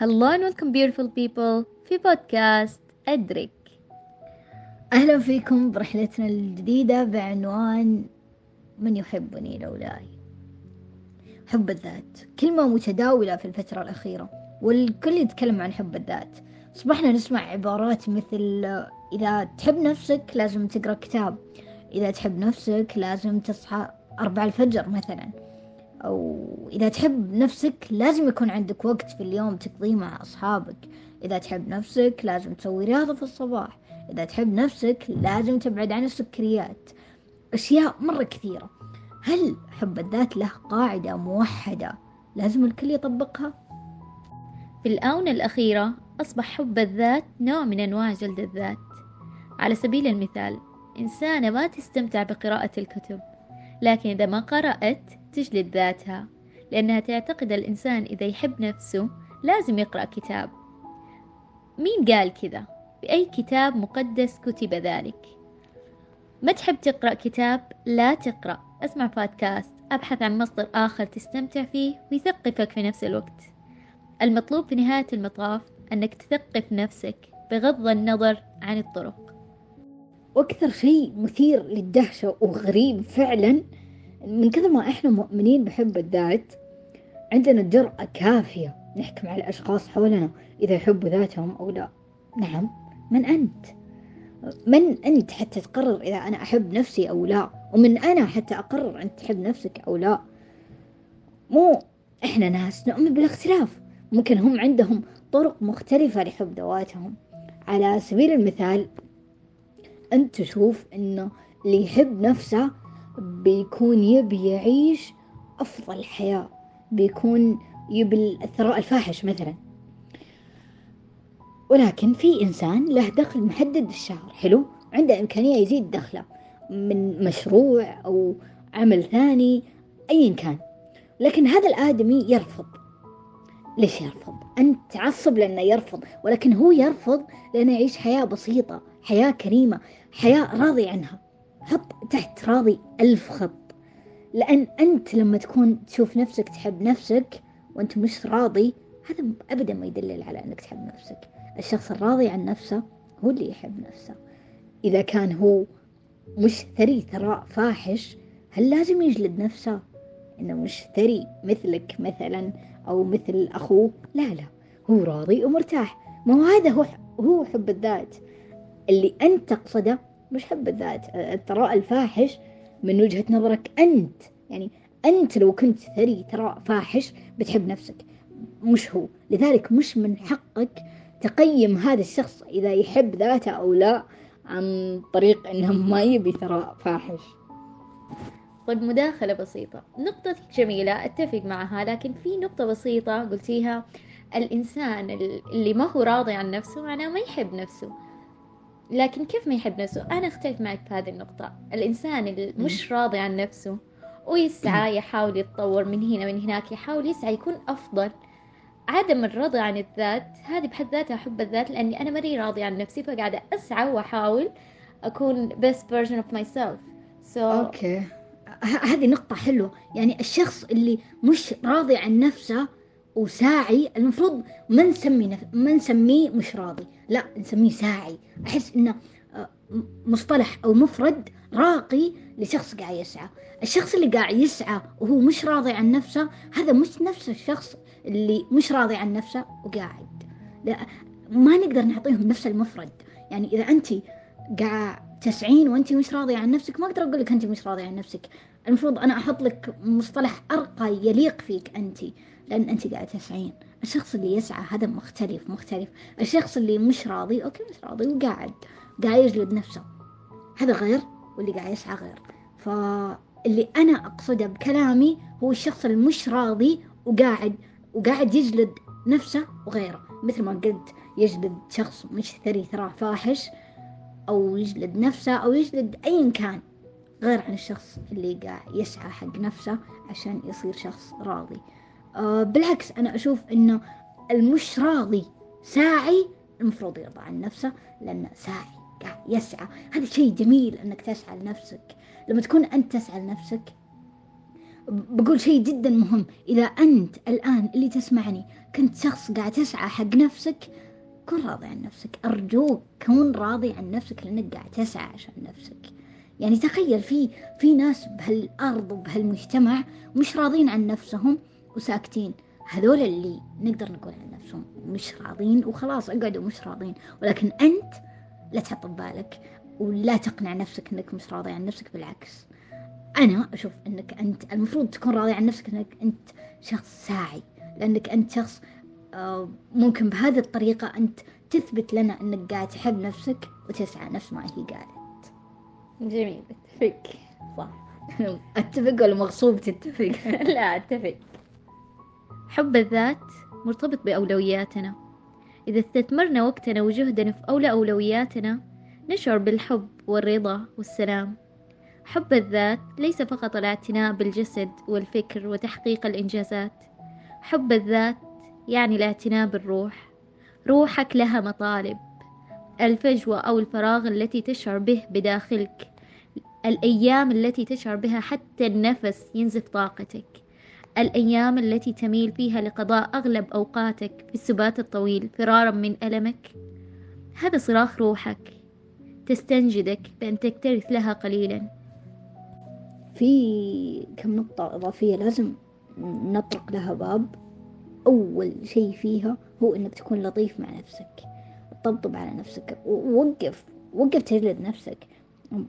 Hello and welcome beautiful people في بودكاست أدرك أهلا فيكم برحلتنا الجديدة بعنوان من يحبني لولاي. حب الذات. كلمة متداولة في الفترة الأخيرة والكل يتكلم عن حب الذات. أصبحنا نسمع عبارات مثل إذا تحب نفسك لازم تقرأ كتاب إذا تحب نفسك لازم تصحى أربع الفجر مثلا. أو إذا تحب نفسك لازم يكون عندك وقت في اليوم تقضيه مع أصحابك. إذا تحب نفسك لازم تسوي رياضة في الصباح. إذا تحب نفسك لازم تبعد عن السكريات. أشياء مرة كثيرة. هل حب الذات له قاعدة موحدة لازم الكل يطبقها؟ في الآونة الأخيرة أصبح حب الذات نوع من أنواع جلد الذات. على سبيل المثال إنسانة ما تستمتع بقراءة الكتب لكن إذا ما قرأت تجلد ذاتها لأنها تعتقد الإنسان إذا يحب نفسه لازم يقرأ كتاب. مين قال كذا؟ بأي كتاب مقدس كتب ذلك؟ ما تحب تقرأ كتاب؟ لا تقرأ. اسمع بودكاست أبحث عن مصدر آخر تستمتع فيه ويثقفك في نفس الوقت. المطلوب في نهاية المطاف أنك تثقف نفسك بغض النظر عن الطرق. وأكثر شيء مثير للدهشة وغريب فعلا. من كثر ما إحنا مؤمنين بحب الذات عندنا جرأة كافية نحكم على الأشخاص حولنا إذا يحبوا ذاتهم أو لا. نعم من أنت؟ من أنت حتى تقرر إذا أنا أحب نفسي أو لا؟ ومن أنا حتى أقرر أنت تحب نفسك أو لا؟ مو إحنا ناس نؤمن بالاختلاف. ممكن هم عندهم طرق مختلفة لحب ذواتهم. على سبيل المثال أنت تشوف إنه اللي يحب نفسه بيكون يبي يعيش أفضل حياة بيكون يبي الثراء الفاحش مثلا. ولكن في إنسان له دخل محدد الشهر حلو؟ عنده إمكانية يزيد دخله من مشروع أو عمل ثاني أيا كان. لكن هذا الآدمي يرفض. ليش يرفض؟ أنت تعصب لأنه يرفض ولكن هو يرفض لأنه يعيش حياة بسيطة حياة كريمة حياة راضي عنها. حط تحت راضي ألف خط. لأن أنت لما تكون تشوف نفسك تحب نفسك وأنت مش راضي هذا أبدا ما يدلل على أنك تحب نفسك. الشخص الراضي عن نفسه هو اللي يحب نفسه. إذا كان هو مش ثري ثراء فاحش هل لازم يجلد نفسه؟ إنه مش ثري مثلك مثلا أو مثل أخوه لا لا. هو راضي ومرتاح. ما هو هذا هو هو حب الذات. اللي أنت تقصده مش حب الذات الثراء الفاحش من وجهة نظرك أنت. يعني أنت لو كنت ثري ثراء فاحش بتحب نفسك. مش هو. لذلك مش من حقك تقيم هذا الشخص إذا يحب ذاته أو لا عن طريق أنه ما يبي ثراء فاحش. طيب مداخلة بسيطة. نقطتك جميلة أتفق معها لكن في نقطة بسيطة قلتيها. الإنسان اللي ما هو راضي عن نفسه معناه ما يحب نفسه. لكن كيف ما يحب نفسه؟ أنا أختلف معك في هذه النقطة. الإنسان اللي مش راضي عن نفسه ويسعى يحاول يتطور من هنا من هناك يحاول يسعى يكون أفضل. عدم الرضا عن الذات هذه بحد ذاتها حب الذات لأني أنا ماني راضي عن نفسي فقاعدة أسعى وأحاول أكون best version of myself. So أوكي. هذه نقطة حلوة. يعني الشخص اللي مش راضي عن نفسه وساعي المفروض ما نسمي نف... ما نسميه مش راضي. لا نسميه ساعي. أحس إنه آه، مصطلح أو مفرد راقي لشخص قاعد يسعى. الشخص اللي قاعد يسعى وهو مش راضي عن نفسه هذا مش نفس الشخص اللي مش راضي عن نفسه وقاعد. لا ما نقدر نعطيهم نفس المفرد. يعني إذا أنت قاعد تسعين وأنت مش راضية عن نفسك ما أقدر أقول لك أنت مش راضية عن نفسك. المفروض أنا أحط لك مصطلح أرقى يليق فيك أنت لأن أنت قاعد تسعين. الشخص اللي يسعى هذا مختلف مختلف. الشخص اللي مش راضي أوكي مش راضي وقاعد قاعد يجلد نفسه. هذا غير واللي قاعد يسعى غير. فاللي أنا أقصده بكلامي هو الشخص المش راضي وقاعد وقاعد يجلد نفسه وغيره. مثل ما قلت يجلد شخص مش ثري ثراه فاحش. أو يجلد نفسه أو يجلد أيا كان غير عن الشخص اللي قاعد يسعى حق نفسه عشان يصير شخص راضي. أه بالعكس أنا أشوف إنه المش راضي ساعي المفروض يرضى عن نفسه لأنه ساعي قاعد يسعى. هذا شيء جميل أنك تسعى لنفسك. لما تكون أنت تسعى لنفسك بقول شيء جدا مهم. إذا أنت الآن اللي تسمعني كنت شخص قاعد تسعى حق نفسك كن راضي عن نفسك. أرجوك كون راضي عن نفسك لأنك قاعد تسعى عشان نفسك. يعني تخيل في في ناس بهالأرض وبهالمجتمع مش راضين عن نفسهم وساكتين. هذول اللي نقدر نقول عن نفسهم مش راضين وخلاص اقعدوا مش راضين. ولكن أنت لا تحط ببالك ولا تقنع نفسك إنك مش راضي عن نفسك بالعكس. أنا أشوف إنك أنت المفروض تكون راضي عن نفسك إنك أنت شخص ساعي لأنك أنت شخص ممكن بهذه الطريقة أنت تثبت لنا إنك قاعد تحب نفسك وتسعى نفس ما هي قالت جميل أتفق. صح. أتفق ولا مغصوب تتفق؟ لا أتفق. حب الذات مرتبط بأولوياتنا. إذا استثمرنا وقتنا وجهدنا في أولى أولوياتنا نشعر بالحب والرضا والسلام. حب الذات ليس فقط الاعتناء بالجسد والفكر وتحقيق الإنجازات. حب الذات يعني الاعتناء بالروح. روحك لها مطالب. الفجوة أو الفراغ التي تشعر به بداخلك. الأيام التي تشعر بها حتى النفس ينزف طاقتك. الأيام التي تميل فيها لقضاء أغلب أوقاتك في السبات الطويل فرارا من ألمك. هذا صراخ روحك. تستنجدك بأن تكترث لها قليلا. في كم نقطة إضافية لازم نطرق لها باب. أول شيء فيها هو إنك تكون لطيف مع نفسك. طبطب على نفسك. ووقف وقف تجلد نفسك.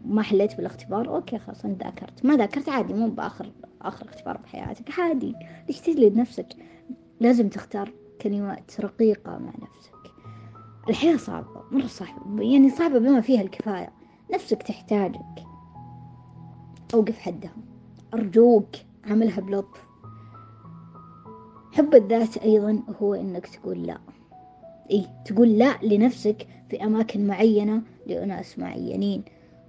ما حليت بالاختبار؟ أوكي خلاص أنت ذاكرت. ما ذاكرت؟ عادي مو بآخر آخر اختبار بحياتك. عادي. ليش تجلد نفسك؟ لازم تختار كلمات رقيقة مع نفسك. الحياة صعبة مرة صعبة. يعني صعبة بما فيها الكفاية. نفسك تحتاجك. أوقف حدها. أرجوك عملها بلطف. حب الذات أيضا هو إنك تقول لا. إيه تقول لا لنفسك في أماكن معينة لأناس معينين.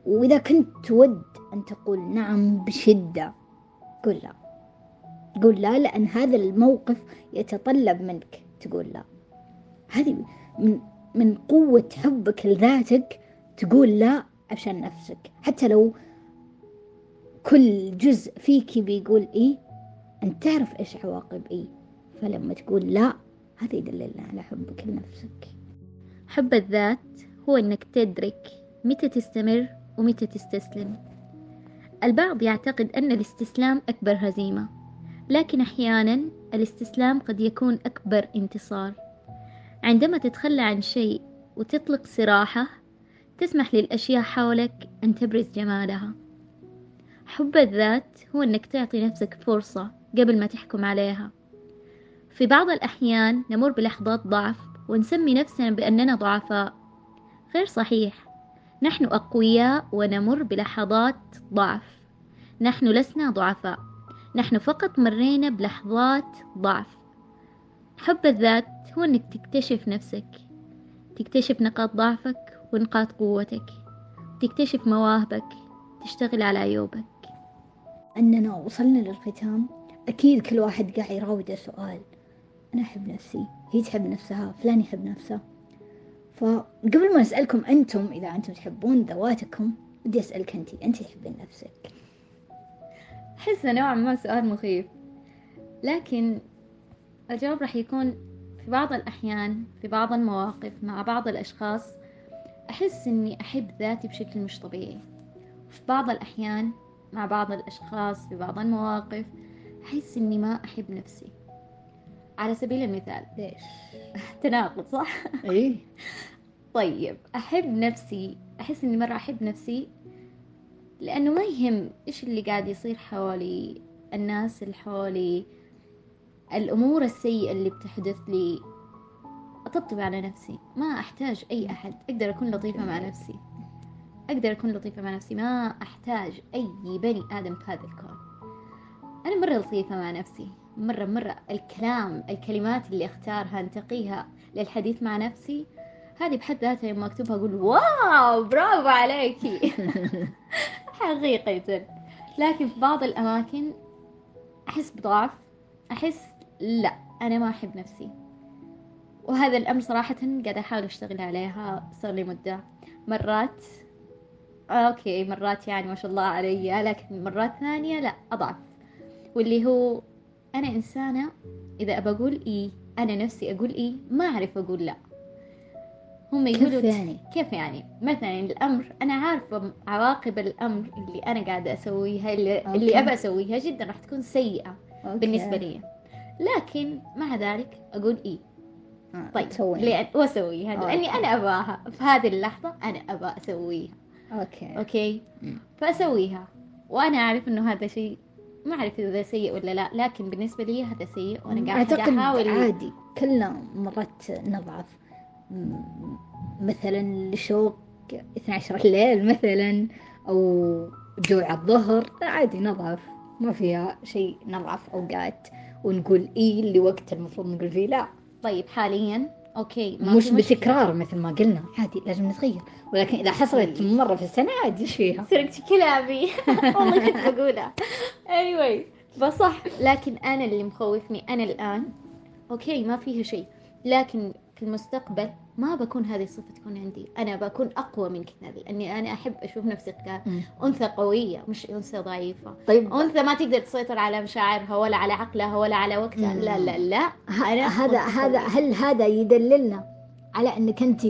وإذا كنت تود أن تقول نعم بشدة قول لا. قول لا لأن هذا الموقف يتطلب منك تقول لا. هذه من من قوة حبك لذاتك تقول لا عشان نفسك. حتى لو كل جزء فيك بيقول إيه أنت تعرف إيش عواقب إيه فلما تقول لا هذا يدللنا على حبك لنفسك. حب الذات هو أنك تدرك متى تستمر ومتى تستسلم. البعض يعتقد أن الاستسلام أكبر هزيمة لكن أحيانا الاستسلام قد يكون أكبر انتصار. عندما تتخلى عن شيء وتطلق سراحه تسمح للأشياء حولك أن تبرز جمالها. حب الذات هو أنك تعطي نفسك فرصة قبل ما تحكم عليها. في بعض الأحيان نمر بلحظات ضعف ونسمي نفسنا بأننا ضعفاء. غير صحيح نحن أقوياء ونمر بلحظات ضعف. نحن لسنا ضعفاء نحن فقط مرينا بلحظات ضعف. حب الذات هو أنك تكتشف نفسك تكتشف نقاط ضعفك ونقاط قوتك تكتشف مواهبك تشتغل على عيوبك أننا وصلنا للختام. أكيد كل واحد قاعد يراوده سؤال. أنا أحب نفسي. هي تحب نفسها فلان يحب نفسه. فقبل ما أسألكم أنتم إذا أنتم تحبون ذواتكم بدي أسألك أنت أنت تحبين نفسك؟ أحسه نوعا ما سؤال مخيف. لكن الجواب راح يكون في بعض الأحيان في بعض المواقف مع بعض الأشخاص أحس إني أحب ذاتي بشكل مش طبيعي. وفي بعض الأحيان مع بعض الأشخاص في بعض المواقف أحس إني ما أحب نفسي. على سبيل المثال. ليش؟ تناقض صح؟ إيه طيب أحب نفسي أحس إني مرة أحب نفسي لأنه ما يهم إيش اللي قاعد يصير حولي الناس اللي حولي الأمور السيئة اللي بتحدث لي. أطبطب على نفسي ما أحتاج أي أحد. أقدر أكون لطيفة مع نفسي. أقدر أكون لطيفة مع نفسي ما أحتاج أي بني آدم في هذا الكون. أنا مرة لطيفة مع نفسي. مرة مرة الكلام الكلمات اللي أختارها أنتقيها للحديث مع نفسي هذه بحد ذاتها لما أكتبها أقول واو برافو عليكي! حقيقة. لكن في بعض الأماكن أحس بضعف أحس لا أنا ما أحب نفسي. وهذا الأمر صراحة قاعدة أحاول أشتغل عليها صار لي مدة. مرات okay مرات يعني ما شاء الله علي لكن مرات ثانية لا أضعف. واللي هو أنا إنسانة إذا أبى أقول إيه أنا نفسي أقول إيه ما أعرف أقول لا. هم يقولوا كيف يعني؟ كيف يعني؟ مثلا الأمر أنا عارفة عواقب الأمر اللي أنا قاعدة أسويها اللي, okay. اللي أبى أسويها جدا راح تكون سيئة okay. بالنسبة لي. لكن مع ذلك أقول إيه آه، طيب لأن وأسويها. okay. لأني أنا أباها. في هذه اللحظة أنا أبى أسويها. okay. okay؟ مم. فأسويها. وأنا أعرف إنه هذا شيء ما أعرف إذا سيء ولا لا لكن بالنسبة لي هذا سيء وأنا قاعدة أعتقد أحاول. عادي كلنا مرات نضعف. مثلا لشوق 12 الليل مثلا أو جوع الظهر عادي نضعف. ما فيها شيء نضعف أوقات. ونقول إيه لوقت المفروض نقول فيه؟ لا. طيب حاليا okay ما مش. بتكرار مثل ما قلنا. عادي لازم نتغير. ولكن إذا حصلت مرة في السنة عادي إيش فيها؟ سرقت كلامي والله كنت بقولها. Anyway فصح. لكن أنا اللي مخوفني أنا الآن. okay ما فيها شيء. لكن في المستقبل ما بكون هذه الصفة تكون عندي. أنا بكون أقوى من كذا لأني أنا أحب أشوف نفسي. كأنثى قوية مش أنثى ضعيفة. طيب. أنثى ما تقدر تسيطر على مشاعرها ولا على عقلها ولا على وقتها. مم. لا لا لا. أنا هذا هذا. هل هذا يدللنا على أنك أنت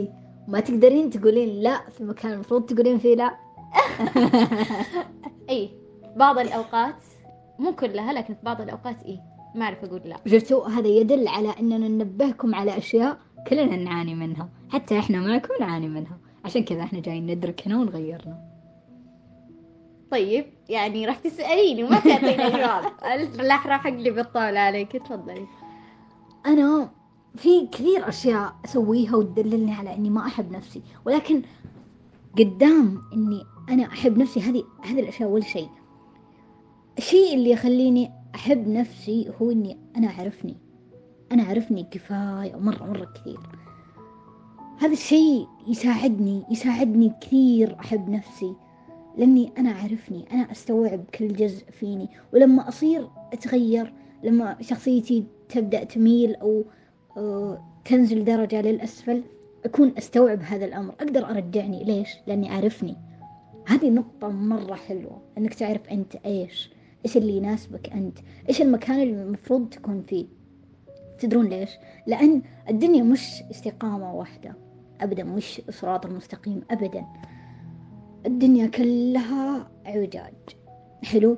ما تقدرين تقولين لا في مكان المفروض تقولين فيه لا؟ إيه. بعض الأوقات مو كلها لكن في بعض الأوقات إيه. ما أعرف أقول لا. شفتوا؟ هذا يدل على إننا ننبهكم على أشياء كلنا نعاني منها. حتى إحنا معكم نعاني منها. عشان كذا إحنا جايين ندرك هنا ونغيرنا. طيب يعني راح تسأليني وما تعطيني جواب. راح راح أقلب الطاولة عليك تفضلي. أنا في كثير أشياء أسويها وتدللني على إني ما أحب نفسي. ولكن قدام إني أنا أحب نفسي هذه هذه الأشياء اول شيء. الشيء اللي يخليني أحب نفسي هو إني أنا أعرفني أنا أعرفني كفاية مرة مرة كثير. هذا الشيء يساعدني يساعدني كثير أحب نفسي لأني أنا أعرفني أنا أستوعب كل جزء فيني. ولما أصير أتغير لما شخصيتي تبدأ تميل أو آه، تنزل درجة للأسفل أكون أستوعب هذا الأمر. أقدر أرجعني ليش؟ لأني أعرفني. هذه نقطة مرة حلوة أنك تعرف أنت إيش. إيش اللي يناسبك أنت؟ إيش المكان اللي المفروض تكون فيه؟ تدرون ليش؟ لأن الدنيا مش استقامة واحدة. أبدا مش صراط المستقيم أبدا. الدنيا كلها عوجاج. حلو؟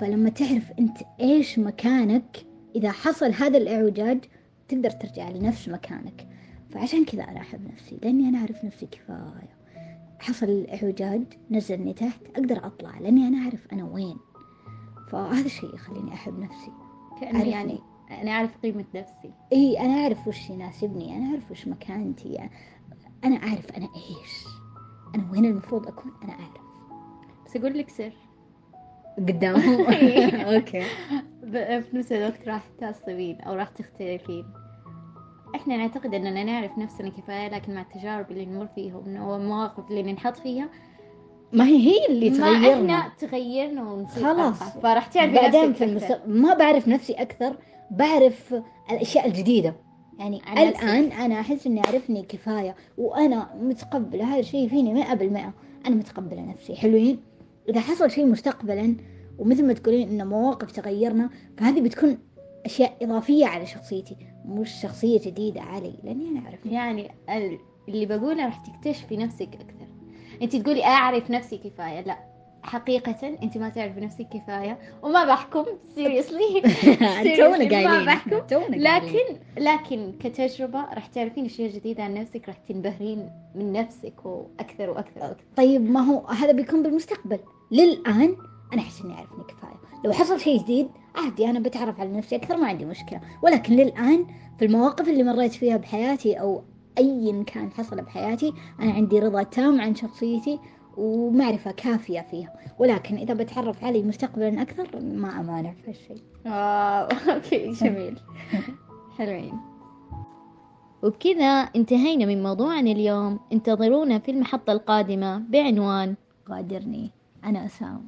فلما تعرف أنت إيش مكانك إذا حصل هذا الإعوجاج تقدر ترجع لنفس مكانك. فعشان كذا أنا أحب نفسي لأني أنا أعرف نفسي كفاية. حصل الإعوجاج نزلني تحت أقدر أطلع لأني أنا أعرف أنا وين. فهذا الشيء يخليني أحب نفسي. عرفني. يعني أنا أعرف قيمة نفسي. إي أنا أعرف وش يناسبني أنا أعرف وش مكانتي. أنا أعرف أنا إيش. أنا وين المفروض أكون أنا أعرف. بس أقول لك سر. قدامهم أوكي. في نفس الوقت راح تعصبين أو راح تختلفين. إحنا نعتقد إننا نعرف نفسنا كفاية لكن مع التجارب اللي نمر فيها والمواقف اللي ننحط فيها ما هي هي اللي ما تغيرنا إحنا تغيرنا ونصير خلاص. فراح تعرفي بعدين في. المستقبل ما بعرف نفسي أكثر بعرف الأشياء الجديدة يعني. الآن أنا أحس إني أعرفني كفاية وأنا متقبلة هذا الشيء فيني مئة بالمئة أنا متقبلة نفسي حلوين إذا حصل شيء مستقبلا ومثل ما تقولين إن مواقف تغيرنا فهذه بتكون أشياء إضافية على شخصيتي مش شخصية جديدة علي لأني أنا أعرف يعني ال- اللي بقوله راح تكتشفي نفسك أكثر أنت تقولي أعرف نفسي كفاية. لا حقيقة أنت ما تعرفي نفسك كفاية. وما بحكم سيريسلي تونا ما قايلين. بحكم. لكن لكن كتجربة راح تعرفين أشياء جديدة عن نفسك راح تنبهرين من نفسك وأكثر وأكثر. وأكثر طيب ما هو هذا بيكون بالمستقبل. للآن أنا أحس إني أعرفني كفاية. لو حصل شيء جديد عادي أنا بتعرف على نفسي أكثر ما عندي مشكلة. ولكن للآن في المواقف اللي مريت فيها بحياتي أو أيا كان حصل بحياتي أنا عندي رضا تام عن شخصيتي ومعرفة كافية فيها. ولكن إذا بتعرف علي مستقبلا أكثر ما أمانع في هالشيء. واو أوكي جميل. حلوين. وبكذا انتهينا من موضوعنا اليوم. انتظرونا في المحطة القادمة بعنوان غادرني أنا أسام.